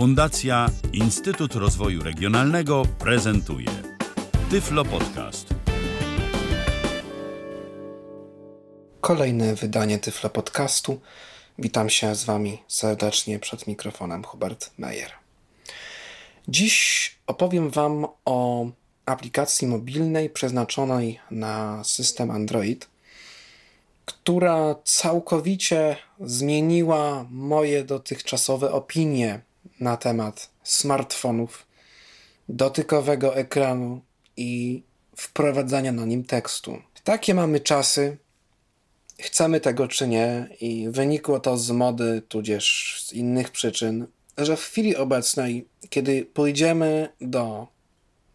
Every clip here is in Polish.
Fundacja Instytut Rozwoju Regionalnego prezentuje Tyflo Podcast. Kolejne wydanie Tyflo Podcastu. Witam się z Wami serdecznie przed mikrofonem Hubert Meyer. Dziś opowiem Wam o aplikacji mobilnej przeznaczonej na system Android, która całkowicie zmieniła moje dotychczasowe opinie na temat smartfonów, dotykowego ekranu i wprowadzania na nim tekstu. Takie mamy czasy, chcemy tego czy nie, i wynikło to z mody, tudzież z innych przyczyn, że w chwili obecnej, kiedy pójdziemy do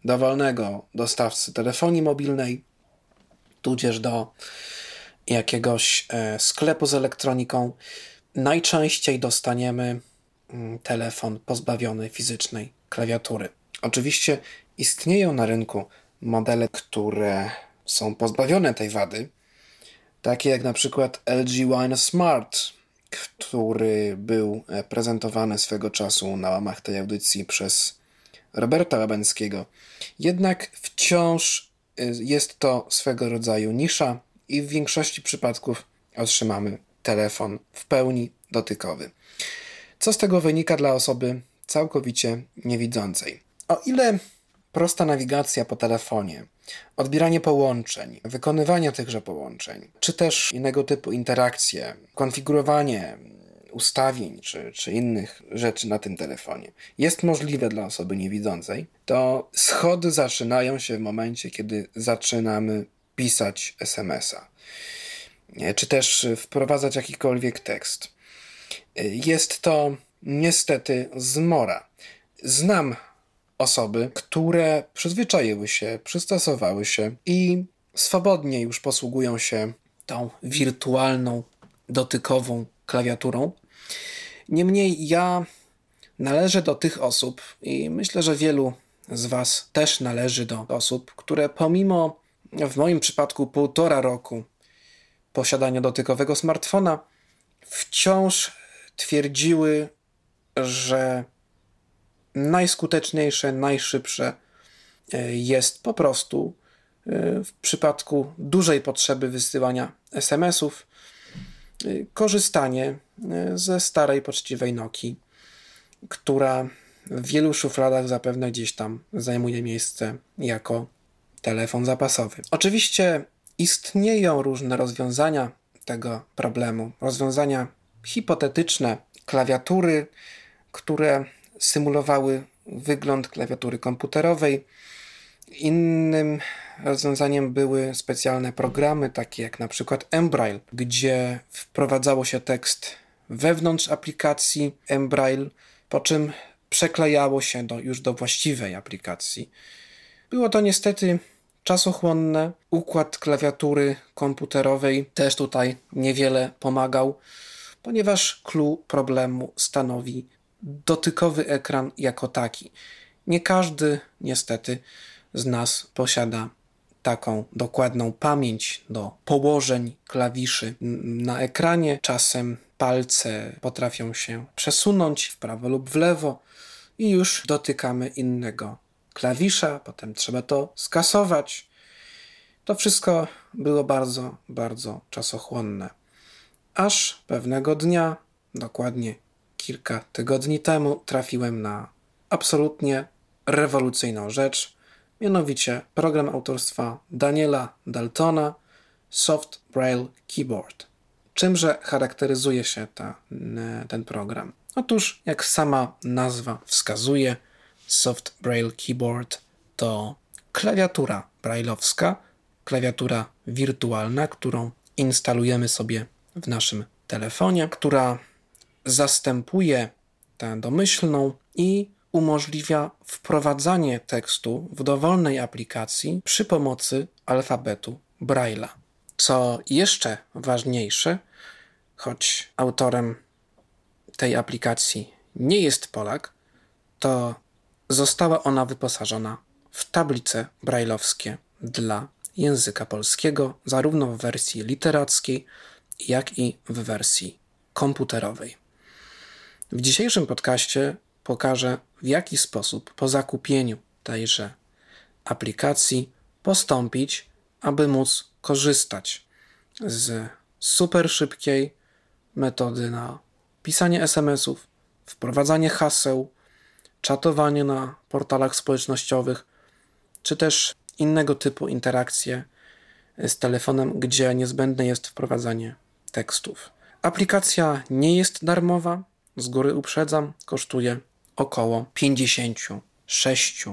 dowolnego dostawcy telefonii mobilnej, tudzież do jakiegoś e, sklepu z elektroniką, najczęściej dostaniemy telefon pozbawiony fizycznej klawiatury. Oczywiście istnieją na rynku modele, które są pozbawione tej wady, takie jak na przykład LG One Smart, który był e, prezentowany swego czasu na łamach tej audycji przez Roberta Łabęckiego. Jednak wciąż e, jest to swego rodzaju nisza i w większości przypadków otrzymamy telefon w pełni dotykowy. Co z tego wynika dla osoby całkowicie niewidzącej? O ile prosta nawigacja po telefonie, odbieranie połączeń, wykonywanie tychże połączeń, czy też innego typu interakcje, konfigurowanie ustawień czy, czy innych rzeczy na tym telefonie jest możliwe dla osoby niewidzącej, to schody zaczynają się w momencie, kiedy zaczynamy pisać SMS-a, czy też wprowadzać jakikolwiek tekst. Jest to niestety zmora. Znam osoby, które przyzwyczaiły się, przystosowały się i swobodnie już posługują się tą wirtualną, dotykową klawiaturą. Niemniej ja należę do tych osób i myślę, że wielu z Was też należy do osób, które pomimo w moim przypadku półtora roku posiadania dotykowego smartfona wciąż twierdziły, że najskuteczniejsze, najszybsze e, jest po prostu e, w przypadku dużej potrzeby wysyłania SMS-ów e, korzystanie ze starej poczciwej Nokii, która w wielu szufladach zapewne gdzieś tam zajmuje miejsce jako telefon zapasowy. Oczywiście istnieją różne rozwiązania tego problemu, rozwiązania hipotetyczne, klawiatury, które symulowały wygląd klawiatury komputerowej. Innym rozwiązaniem były specjalne programy, takie jak na przykład Embraille, gdzie wprowadzało się tekst wewnątrz aplikacji Embraille, po czym przeklejało się do, już do właściwej aplikacji. Było to niestety czasochłonne. Układ klawiatury komputerowej też tutaj niewiele pomagał, ponieważ clue problemu stanowi dotykowy ekran jako taki. Nie każdy, niestety, z nas posiada taką dokładną pamięć do położeń klawiszy na ekranie. Czasem palce potrafią się przesunąć w prawo lub w lewo i już dotykamy innego klawisza, potem trzeba to skasować. To wszystko było bardzo, bardzo czasochłonne. Aż pewnego dnia, dokładnie kilka tygodni temu trafiłem na absolutnie rewolucyjną rzecz, mianowicie program autorstwa Daniela Daltona Soft Braille Keyboard. Czymże charakteryzuje się ta, ten program? Otóż, jak sama nazwa wskazuje, Soft Braille Keyboard to klawiatura brailleowska, klawiatura wirtualna, którą instalujemy sobie w naszym telefonie, która zastępuje tę domyślną i umożliwia wprowadzanie tekstu w dowolnej aplikacji przy pomocy alfabetu Braille'a. Co jeszcze ważniejsze, choć autorem tej aplikacji nie jest Polak, to została ona wyposażona w tablice brailleowskie dla języka polskiego, zarówno w wersji literackiej, jak i w wersji komputerowej. W dzisiejszym podcaście pokażę, w jaki sposób po zakupieniu tejże aplikacji postąpić, aby móc korzystać z super szybkiej metody na pisanie SMS-ów, wprowadzanie haseł, czatowanie na portalach społecznościowych, czy też innego typu interakcje z telefonem, gdzie niezbędne jest wprowadzanie tekstów. Aplikacja nie jest darmowa, z góry uprzedzam, kosztuje około 56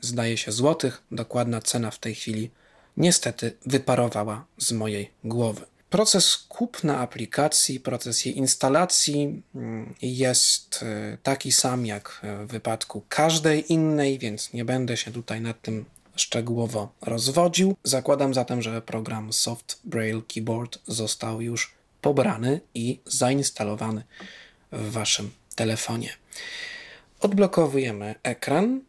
zdaje się złotych. Dokładna cena w tej chwili niestety wyparowała z mojej głowy. Proces kupna aplikacji, proces jej instalacji mm, jest e, taki sam jak w wypadku każdej innej, więc nie będę się tutaj nad tym szczegółowo rozwodził. Zakładam zatem, że program Soft Braille Keyboard został już pobrany i zainstalowany w waszym telefonie. Odblokowujemy ekran.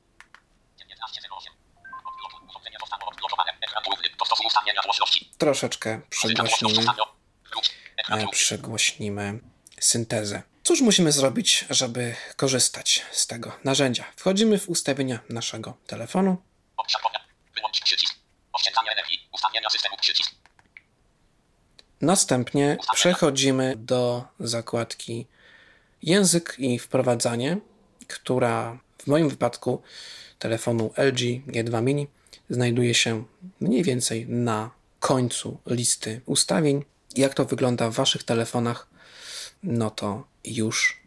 Troszeczkę przygłośnimy, e, przygłośnimy syntezę. Cóż musimy zrobić, żeby korzystać z tego narzędzia? Wchodzimy w ustawienia naszego telefonu. Następnie przechodzimy do zakładki język i wprowadzanie, która w moim wypadku telefonu LG G2 Mini znajduje się mniej więcej na końcu listy ustawień. Jak to wygląda w Waszych telefonach, no to już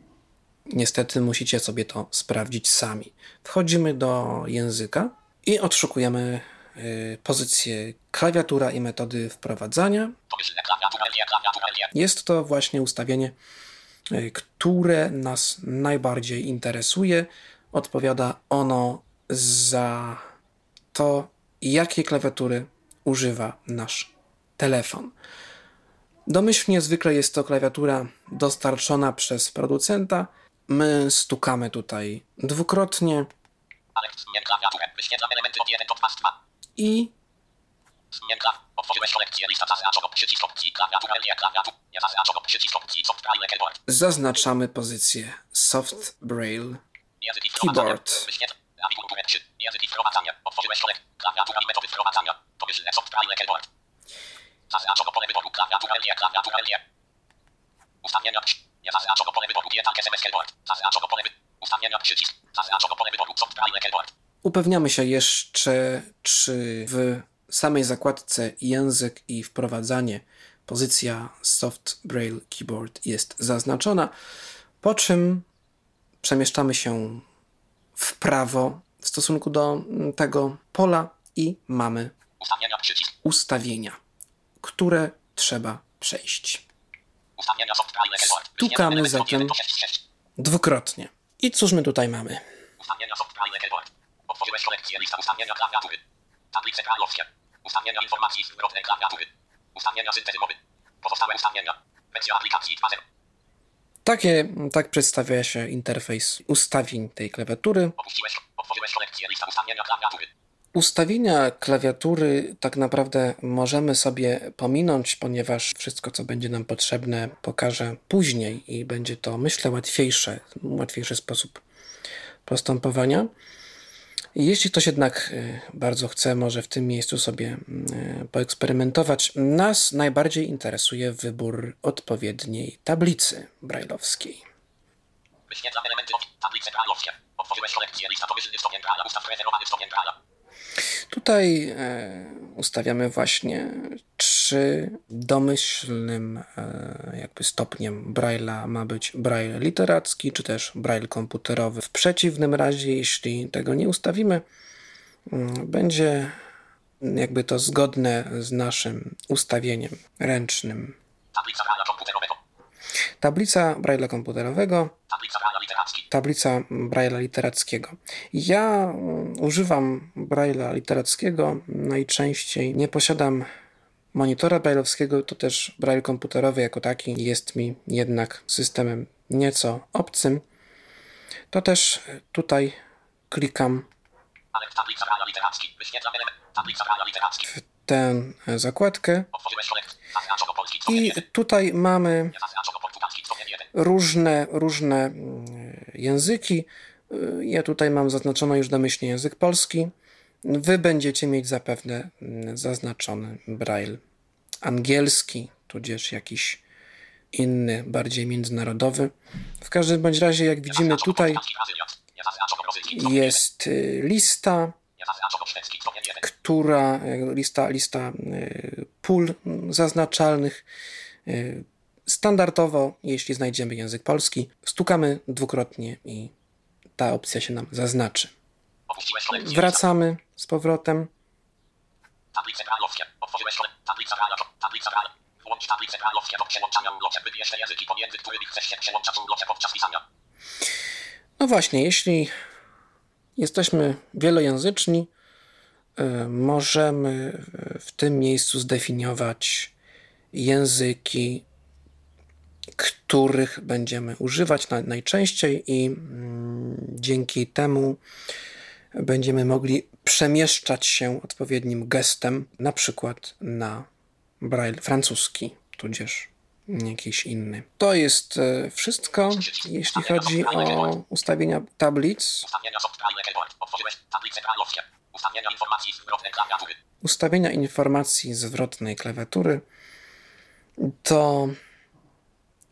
niestety musicie sobie to sprawdzić sami. Wchodzimy do języka i odszukujemy y, pozycję klawiatura i metody wprowadzania. Jest to właśnie ustawienie, y, które nas najbardziej interesuje. Odpowiada ono za to, jakiej klawiatury używa nasz telefon. Domyślnie zwykle jest to klawiatura dostarczona przez producenta. My stukamy tutaj dwukrotnie. I zaznaczamy pozycję Soft Braille Keyboard. Ustawienia. Nie zaznaczono pole wyboru. Pietank SMS keyboard. Zaznaczono pole wyboru. Ustawienia przycisk. Zaznaczono pole wyboru. Software. Upewniamy się jeszcze, czy w samej zakładce język i wprowadzanie pozycja Soft Braille Keyboard jest zaznaczona, po czym przemieszczamy się w prawo w stosunku do tego pola i mamy ustawienia, ustawienia które trzeba przejść. Stukamy zatem dwukrotnie. I cóż my tutaj mamy? Ustawienia Otworzyłeś kolekcję lista ustawienia klawiatury. Tablice krajowskie. Ustawienia informacji zwrotnej klawiatury. Ustawienia syntezy mowy. Pozostałe ustawienia. Wersja aplikacji 2.0. Takie, tak przedstawia się interfejs ustawień tej klawiatury. Ustawienia klawiatury tak naprawdę możemy sobie pominąć, ponieważ wszystko, co będzie nam potrzebne, pokażę później i będzie to, myślę, łatwiejsze, łatwiejszy sposób postępowania. Jeśli ktoś jednak e, bardzo chce, może w tym miejscu sobie e, poeksperymentować. Nas najbardziej interesuje wybór odpowiedniej tablicy brajlowskiej. Wyświetlam elementy tablice brajlowskie. Otworzyłeś kolekcję lista pomyślny stopień braja. Ustaw stopień braja. Tutaj e, ustawiamy właśnie czy domyślnym e, jakby stopniem Braille'a ma być Braille literacki, czy też Braille komputerowy. W przeciwnym razie, jeśli tego nie ustawimy, mm, będzie jakby to zgodne z naszym ustawieniem ręcznym. Tablica. Tablica Braille'a komputerowego. Tablica Braille'a literackiego. Tablica Braille'a literackiego. Ja mm, używam Braille'a literackiego najczęściej. Nie posiadam monitora braille'owskiego, to też braille komputerowy jako taki jest mi jednak systemem nieco obcym. To też tutaj klikam w tę zakładkę i tutaj mamy różne, różne mm, języki. Y, Ja tutaj mam zaznaczony już domyślnie język polski. Wy będziecie mieć zapewne mm, zaznaczony braille angielski, tudzież jakiś inny, bardziej międzynarodowy. W każdym bądź razie, jak widzimy tutaj, jest y, lista, która, lista, lista y, pól zaznaczalnych. Y, Standardowo, jeśli znajdziemy język polski, stukamy dwukrotnie i ta opcja się nam zaznaczy. Wracamy z powrotem. Tablice brajlowskie. Otworzyłeś szkole. Tablica braille'owa. Tablica braille. Włącz tablice brajlowskie do przełączania ulocie. Wybierz te języki, pomiędzy którymi chcesz się przełączać ulocie podczas pisania. No właśnie, jeśli jesteśmy wielojęzyczni, y, możemy w tym miejscu zdefiniować języki, których będziemy używać na, najczęściej, i mm, dzięki temu będziemy mogli przemieszczać się odpowiednim gestem, na przykład na braille francuski, tudzież jakiś inny. To jest e, wszystko, jeśli chodzi o ustawienia tablic. Ustawienia zwrotnej klawiatury. Informacji zwrotnej klawiatury to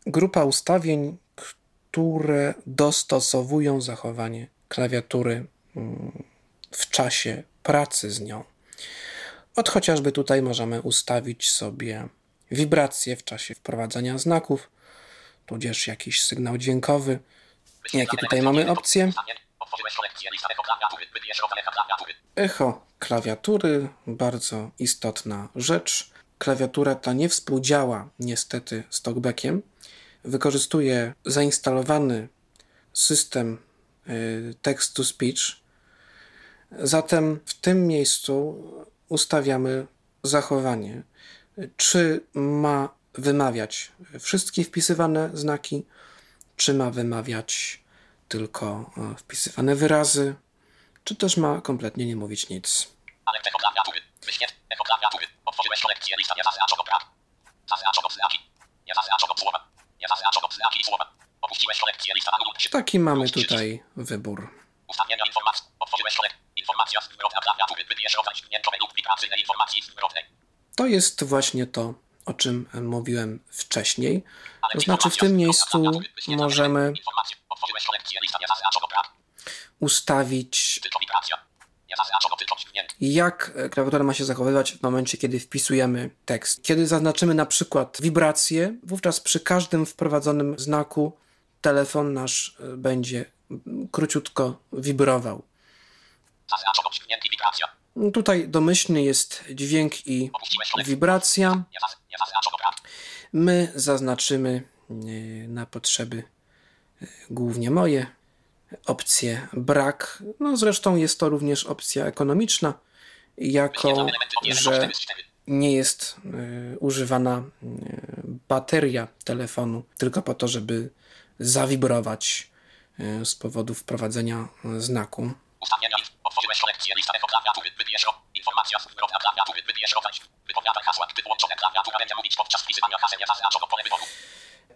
grupa ustawień, które dostosowują zachowanie klawiatury mm, w czasie pracy z nią. Od chociażby tutaj możemy ustawić sobie wibracje w czasie wprowadzania znaków, tudzież jakiś sygnał dźwiękowy. Jakie tutaj mamy opcje? Echo klawiatury, bardzo istotna rzecz. Klawiatura ta nie współdziała niestety z talkbackiem. Wykorzystuje zainstalowany system y, text-to-speech. Zatem w tym miejscu ustawiamy zachowanie. Czy ma wymawiać wszystkie wpisywane znaki, czy ma wymawiać tylko e, wpisywane wyrazy, czy też ma kompletnie nie mówić nic. Ale echo klawiatury. Wyświetl echo klawiatury. Otworzyłeś kolekcję. Lista nie zaznaczono brak. Zaznaczono znaki. Nie zaznaczono słowa. Nie zaznaczono znaki i słowa. Opuściłeś kolekcję. Lista anuluj się. Taki mamy tutaj wybór. Ustawienia informacji. Otworzyłeś kolekcję. Informacja zwrotna klawiatury. Wybierz rodzaj lub wibracyjnej informacji zwrotnej. To jest właśnie to, o czym mówiłem wcześniej. To znaczy, w tym miejscu możemy ustawić, jak klawiatura ma się zachowywać w momencie, kiedy wpisujemy tekst. Kiedy zaznaczymy na przykład wibrację, wówczas przy każdym wprowadzonym znaku telefon nasz e, będzie króciutko wibrował. Wibracja. Tutaj domyślny jest dźwięk i wibracja. My zaznaczymy e, na potrzeby e, głównie moje opcję brak. No zresztą jest to również opcja ekonomiczna, jako Wyświetlam elementy od 1 do że 4 z 4. nie jest e, używana bateria telefonu tylko po to, żeby zawibrować z powodu wprowadzenia znaku. Ustawienia. Otworzyłeś kolekcję. Echo klawiatury. Wybierz ro- Informacja klawiatury. Wybierz. Wypowiadaj hasła. Gdy włączone klawiatura będzie mówić podczas wpisywania zaznaczono pole wyboru.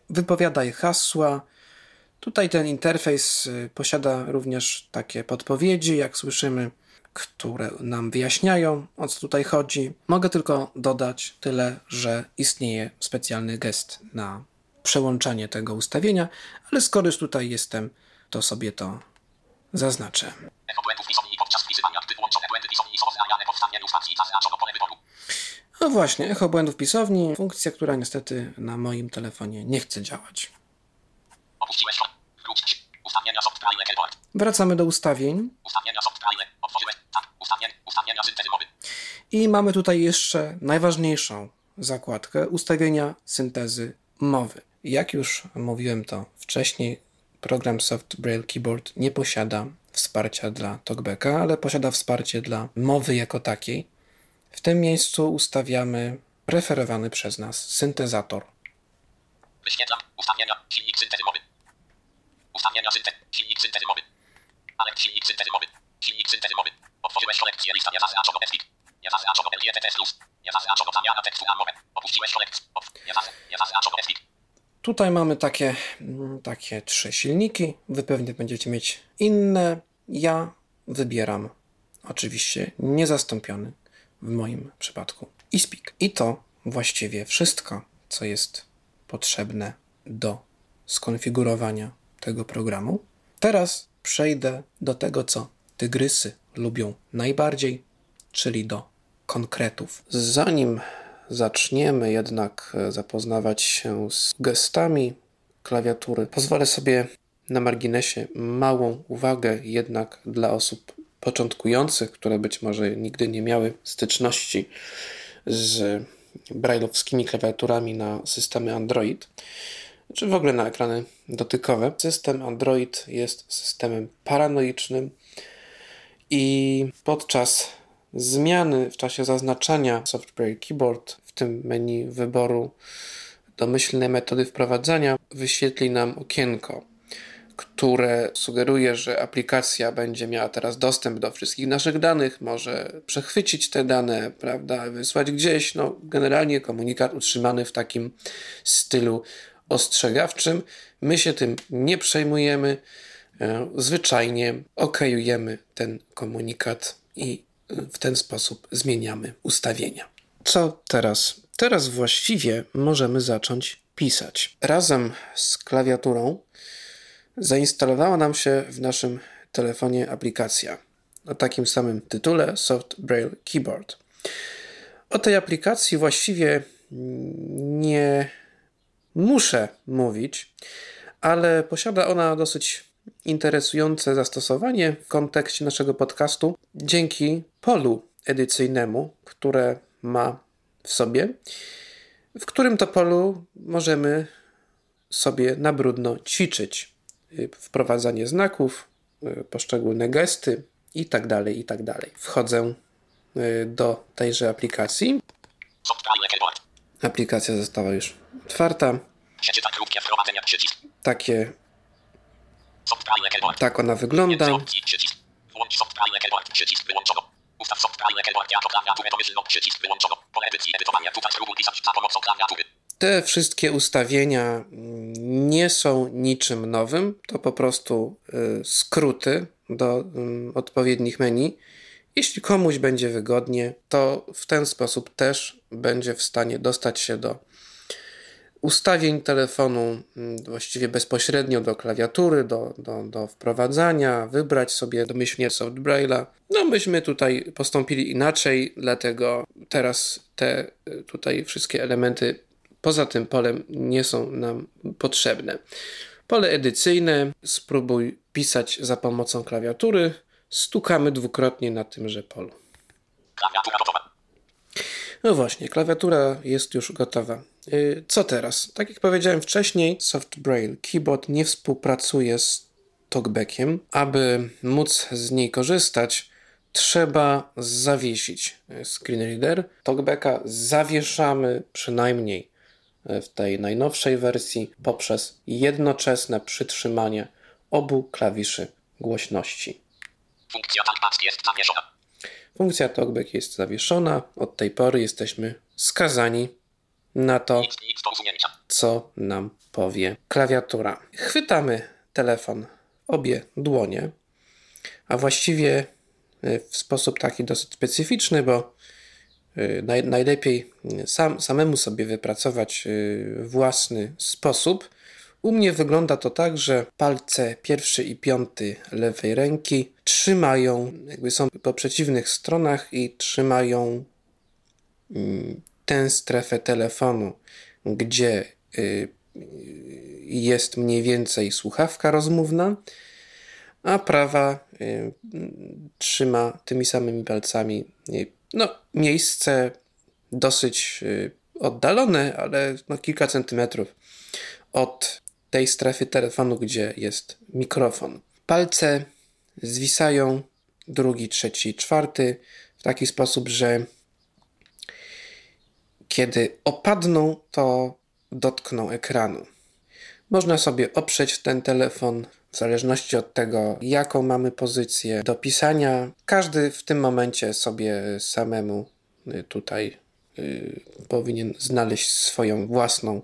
wypowiadaj hasła. Tutaj ten interfejs y, posiada również takie podpowiedzi, jak słyszymy, które nam wyjaśniają, o co tutaj chodzi. Mogę tylko dodać tyle, że istnieje specjalny gest na przełączanie tego ustawienia, ale skoro już tutaj jestem, to sobie to zaznaczę. No właśnie, echo błędów pisowni, funkcja, która niestety na moim telefonie nie chce działać. Wracamy do ustawień. Tak. I mamy tutaj jeszcze najważniejszą zakładkę ustawienia syntezy mowy. Jak już mówiłem to wcześniej, program Soft Braille Keyboard nie posiada wsparcia dla talkbacka, ale posiada wsparcie dla mowy jako takiej. W tym miejscu ustawiamy preferowany przez nas syntezator. Wyświetlam. Ustawienia. Silnik syntezy mowy. Ustawienia syntezy. Silnik syntezy mowy. Ale silnik syntezy mowy. Silnik syntezy mowy. Otworzyłeś kolekcję. Lista nie zaznaczono FX. Nie zaznaczono LGTT+. Nie zaznaczono zamiana tekstu na mowę. Opuściłeś kolekcję. Otw- Nie, Tutaj mamy takie, mm, takie trzy silniki. Wy pewnie będziecie mieć inne. Ja wybieram oczywiście niezastąpiony w moim przypadku iSpeak. I to właściwie wszystko, co jest potrzebne do skonfigurowania tego programu. Teraz przejdę do tego, co tygrysy lubią najbardziej, czyli do konkretów. Zanim zaczniemy jednak zapoznawać się z gestami klawiatury, pozwolę sobie na marginesie małą uwagę jednak dla osób początkujących, które być może nigdy nie miały styczności z brailleowskimi klawiaturami na systemy Android, czy w ogóle na ekrany dotykowe. System Android jest systemem paranoicznym i podczas zmiany w czasie zaznaczania Software Keyboard, w tym menu wyboru domyślnej metody wprowadzania, wyświetli nam okienko które sugeruje, że aplikacja będzie miała teraz dostęp do wszystkich naszych danych, może przechwycić te dane, prawda, wysłać gdzieś. No, generalnie komunikat utrzymany w takim stylu ostrzegawczym. My się tym nie przejmujemy. E, zwyczajnie okejujemy ten komunikat i w ten sposób zmieniamy ustawienia. Co teraz? Teraz właściwie możemy zacząć pisać. Razem z klawiaturą zainstalowała nam się w naszym telefonie aplikacja o takim samym tytule Soft Braille Keyboard. O tej aplikacji właściwie nie muszę mówić, ale posiada ona dosyć interesujące zastosowanie w kontekście naszego podcastu dzięki polu edycyjnemu, które ma w sobie, w którym to polu możemy sobie na brudno ćwiczyć. Y, wprowadzanie znaków, y, poszczególne gesty i tak dalej, i tak dalej. Wchodzę y, do tejże aplikacji. Aplikacja została już otwarta. Takie tak ona wygląda. Ustaw software keyboard jako klawiaturę domyślną przycisk wyłączono. Pole edycji edytowania. Tutaj spróbuj pisać za pomocą klawiatury. Te wszystkie ustawienia nie są niczym nowym, to po prostu y, skróty do y, odpowiednich menu. Jeśli komuś będzie wygodnie, to w ten sposób też będzie w stanie dostać się do ustawień telefonu mm, właściwie bezpośrednio do klawiatury, do, do, do wprowadzania, wybrać sobie domyślnie soft braille'a. No myśmy tutaj postąpili inaczej, dlatego teraz te y, tutaj wszystkie elementy poza tym polem nie są nam potrzebne. Pole edycyjne, spróbuj pisać za pomocą klawiatury. Stukamy dwukrotnie na tymże polu. Klawiatura gotowa. No właśnie, klawiatura jest już gotowa. Y, co teraz? Tak jak powiedziałem wcześniej, Soft Braille Keyboard nie współpracuje z talkbackiem. Aby móc z niej korzystać, trzeba zawiesić screenreader. Talkbacka zawieszamy przynajmniej w tej najnowszej wersji poprzez jednoczesne przytrzymanie obu klawiszy głośności. Funkcja talkback jest zawieszona. Funkcja talkback jest zawieszona. Od tej pory jesteśmy skazani na to, co nam powie klawiatura. Chwytamy telefon obie dłonie, a właściwie w sposób taki dosyć specyficzny, bo Y, naj, najlepiej sam, samemu sobie wypracować y, własny sposób. U mnie wygląda to tak, że palce pierwszy i piąty lewej ręki trzymają, jakby są po przeciwnych stronach i trzymają mm, tę strefę telefonu, gdzie y, jest mniej więcej słuchawka rozmówna, a prawa trzyma tymi samymi palcami no, miejsce dosyć y, oddalone, ale no, kilka centymetrów od tej strefy telefonu, gdzie jest mikrofon. Palce zwisają drugi, trzeci, czwarty w taki sposób, że kiedy opadną, to dotkną ekranu. Można sobie oprzeć ten telefon w zależności od tego, jaką mamy pozycję do pisania. Każdy w tym momencie sobie samemu y, tutaj y, powinien znaleźć swoją własną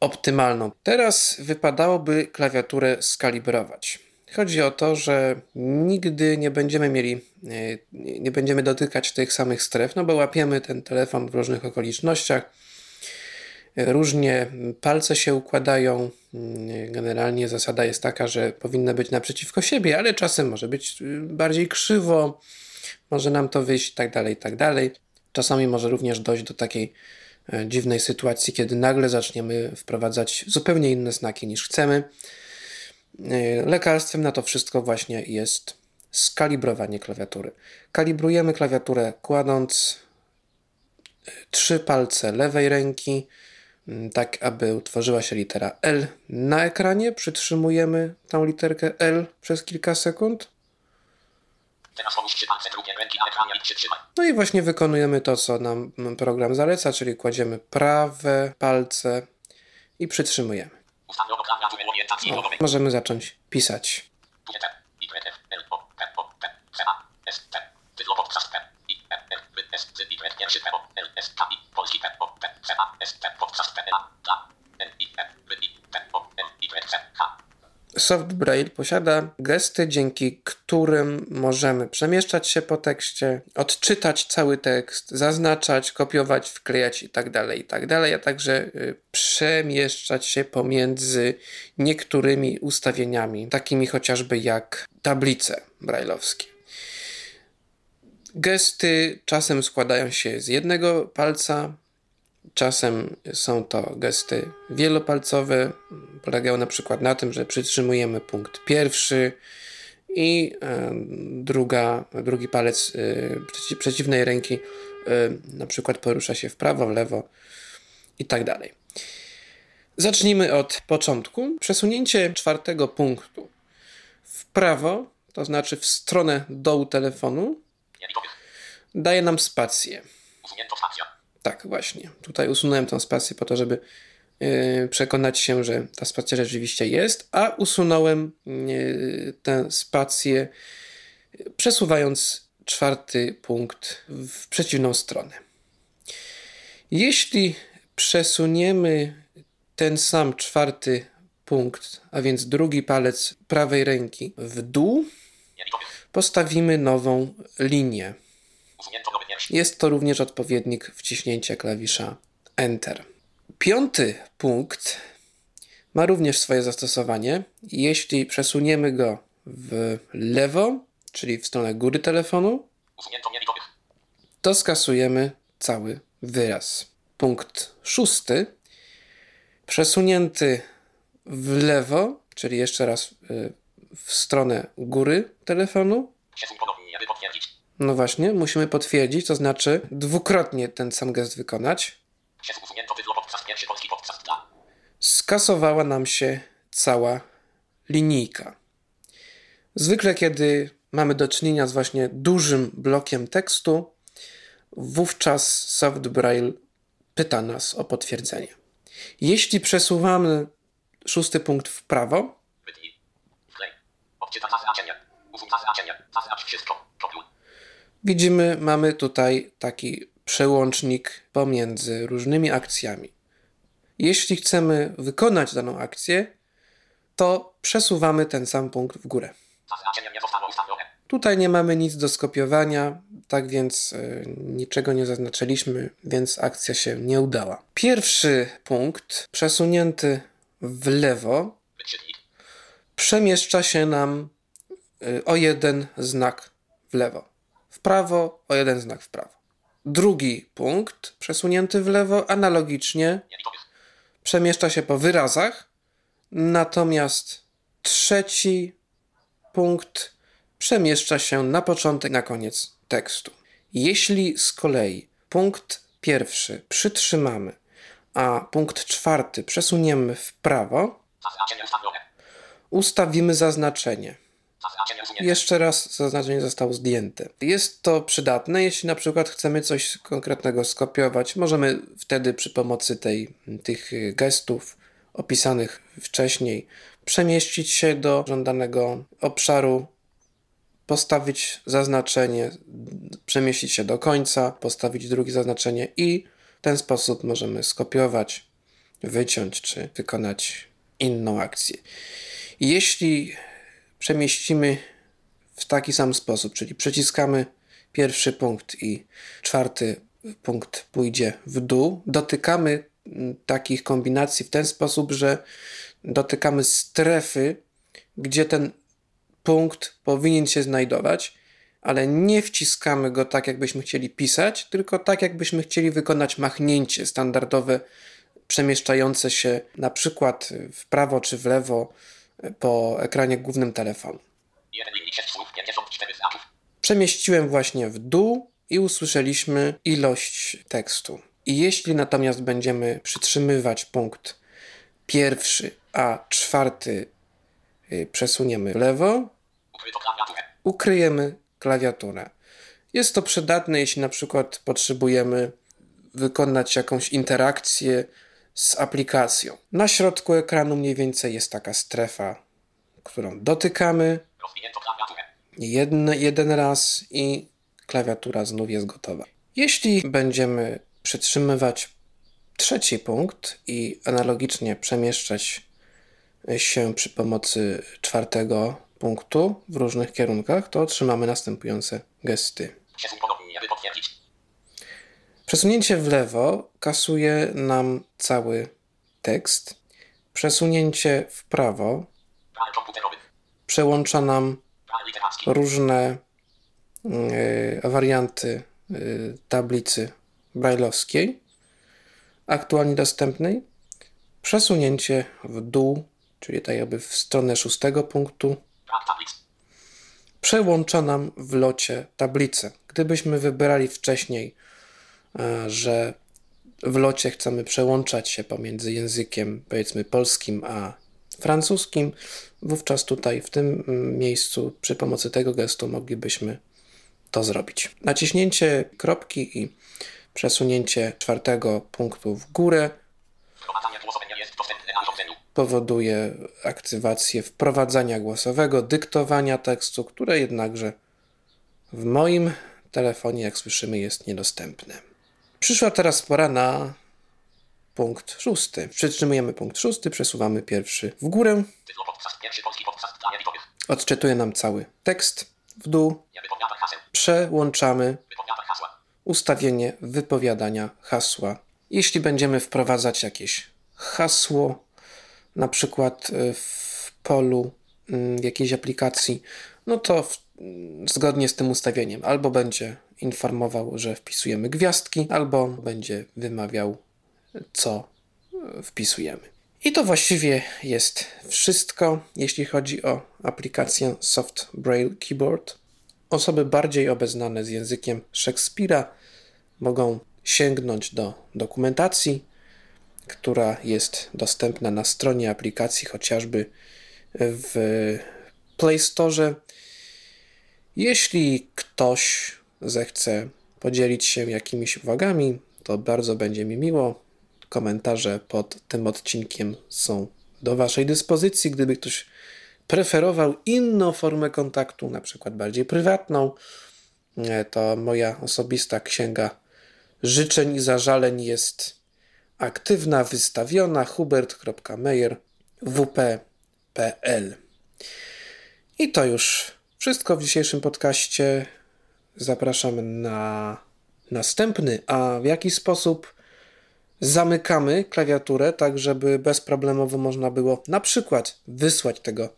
optymalną. Teraz wypadałoby klawiaturę skalibrować. Chodzi o to, że nigdy nie będziemy mieli, e, nie będziemy dotykać tych samych stref, no bo łapiemy ten telefon w różnych okolicznościach. Różnie palce się układają. Generalnie zasada jest taka, że powinny być naprzeciwko siebie, ale czasem może być y, bardziej krzywo, może nam to wyjść tak dalej, tak dalej. Czasami może również dojść do takiej e, dziwnej sytuacji, kiedy nagle zaczniemy wprowadzać zupełnie inne znaki niż chcemy. E, lekarstwem na to wszystko właśnie jest skalibrowanie klawiatury. Kalibrujemy klawiaturę kładąc e, trzy palce lewej ręki, tak aby utworzyła się litera L na ekranie. Przytrzymujemy tą literkę L przez kilka sekund. No i właśnie wykonujemy to, co nam program zaleca, czyli kładziemy prawe palce i przytrzymujemy. O, możemy zacząć pisać. Polski Soft Braille posiada gesty, dzięki którym możemy przemieszczać się po tekście, odczytać cały tekst, zaznaczać, kopiować, wklejać itd., itd., a także y, przemieszczać się pomiędzy niektórymi ustawieniami, takimi chociażby jak tablice brajlowskie. Gesty czasem składają się z jednego palca, Czasem są to gesty wielopalcowe. Polegają na przykład na tym, że przytrzymujemy punkt pierwszy i druga, drugi palec przeci- przeciwnej ręki e, na przykład porusza się w prawo, w lewo i tak dalej. Zacznijmy od początku. Przesunięcie czwartego punktu w prawo, to znaczy w stronę dołu telefonu, daje nam spację. Usunięto spacja. Tak, właśnie. Tutaj usunąłem tą spację po to, żeby yy, przekonać się, że ta spacja rzeczywiście jest, a usunąłem yy, tę spację, przesuwając czwarty punkt w przeciwną stronę. Jeśli przesuniemy ten sam czwarty punkt, a więc drugi palec prawej ręki w dół, postawimy nową linię. Jest to również odpowiednik wciśnięcia klawisza Enter. Piąty punkt ma również swoje zastosowanie. Jeśli przesuniemy go w lewo, czyli w stronę góry telefonu, to skasujemy cały wyraz. Punkt szósty, przesunięty w lewo, czyli jeszcze raz y, w stronę góry telefonu, No właśnie, musimy potwierdzić, to znaczy dwukrotnie ten sam gest wykonać. Skasowała nam się cała linijka. Zwykle, kiedy mamy do czynienia z właśnie dużym blokiem tekstu, wówczas Soft Braille pyta nas o potwierdzenie. Jeśli przesuwamy szósty punkt w prawo, widzimy, mamy tutaj taki przełącznik pomiędzy różnymi akcjami. Jeśli chcemy wykonać daną akcję, to przesuwamy ten sam punkt w górę. Ustawione. Tutaj nie mamy nic do skopiowania, tak więc y, niczego nie zaznaczyliśmy, więc akcja się nie udała. Pierwszy punkt, przesunięty w lewo, przemieszcza się nam y, o jeden znak w lewo. Prawo o jeden znak w prawo. Drugi punkt, przesunięty w lewo, analogicznie przemieszcza się po wyrazach, natomiast trzeci punkt przemieszcza się na początek, na koniec tekstu. Jeśli z kolei punkt pierwszy przytrzymamy, a punkt czwarty przesuniemy w prawo, ustawimy zaznaczenie. Jeszcze raz zaznaczenie zostało zdjęte. Jest to przydatne, jeśli na przykład chcemy coś konkretnego skopiować. Możemy wtedy przy pomocy tej, tych gestów opisanych wcześniej przemieścić się do żądanego obszaru, postawić zaznaczenie, przemieścić się do końca, postawić drugie zaznaczenie i w ten sposób możemy skopiować wyciąć czy wykonać inną akcję. Jeśli przemieścimy w taki sam sposób, czyli przyciskamy pierwszy punkt i czwarty punkt pójdzie w dół, dotykamy mm, takich kombinacji w ten sposób, że dotykamy strefy, gdzie ten punkt powinien się znajdować, ale nie wciskamy go tak, jakbyśmy chcieli pisać, tylko tak, jakbyśmy chcieli wykonać machnięcie standardowe, przemieszczające się na przykład w prawo czy w lewo po ekranie głównym telefonu. Jeden linii 6 słów, 54 znaków. Przemieściłem właśnie w dół i usłyszeliśmy ilość tekstu. I jeśli natomiast będziemy przytrzymywać punkt pierwszy, a czwarty y, przesuniemy w lewo, ukryjemy klawiaturę. Jest to przydatne, jeśli na przykład potrzebujemy wykonać jakąś interakcję z aplikacją. Na środku ekranu mniej więcej jest taka strefa, którą dotykamy jeden, jeden raz i klawiatura znów jest gotowa. Jeśli będziemy przytrzymywać trzeci punkt i analogicznie przemieszczać się przy pomocy czwartego punktu w różnych kierunkach, to otrzymamy następujące gesty. Przesuń ponownie, aby potwierdzić. Przesunięcie w lewo kasuje nam cały tekst. Przesunięcie w prawo przełącza nam różne y, warianty y, tablicy brajlowskiej, aktualnie dostępnej. Przesunięcie w dół, czyli tak jakby w stronę szóstego punktu, przełącza nam w locie tablicę. Gdybyśmy wybrali wcześniej, że w locie chcemy przełączać się pomiędzy językiem, powiedzmy, polskim a francuskim, wówczas tutaj w tym mm, miejscu przy pomocy tego gestu moglibyśmy to zrobić. Naciśnięcie kropki i przesunięcie czwartego punktu w górę powoduje aktywację wprowadzania głosowego, dyktowania tekstu, które jednakże w moim telefonie, jak słyszymy, jest niedostępne. Przyszła teraz pora na punkt szósty. Przytrzymujemy punkt szósty, przesuwamy pierwszy w górę, odczytuje nam cały tekst w dół, przełączamy ustawienie wypowiadania hasła. Jeśli będziemy wprowadzać jakieś hasło, na przykład y, w polu mm, w jakiejś aplikacji, no to w, mm, zgodnie z tym ustawieniem albo będzie informował, że wpisujemy gwiazdki, albo będzie wymawiał, co wpisujemy. I to właściwie jest wszystko, jeśli chodzi o aplikację Soft Braille Keyboard. Osoby bardziej obeznane z językiem Szekspira mogą sięgnąć do dokumentacji, która jest dostępna na stronie aplikacji, chociażby w Play Store. Jeśli ktoś zechce podzielić się jakimiś uwagami, to bardzo będzie mi miło. Komentarze pod tym odcinkiem są do Waszej dyspozycji. Gdyby ktoś preferował inną formę kontaktu, na przykład bardziej prywatną, e, to moja osobista księga życzeń i zażaleń jest aktywna, wystawiona hubert.meyer wp.pl I to już wszystko w dzisiejszym podcaście. Zapraszam na następny, a w jaki sposób zamykamy klawiaturę, tak żeby bezproblemowo można było na przykład wysłać tego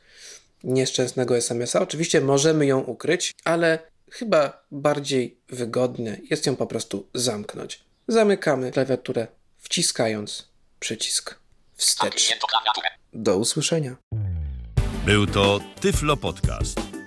nieszczęsnego SMS-a. Oczywiście możemy ją ukryć, ale chyba bardziej wygodne jest ją po prostu zamknąć. Zamykamy klawiaturę wciskając przycisk wstecz. Do usłyszenia. Był to Tyflo Podcast.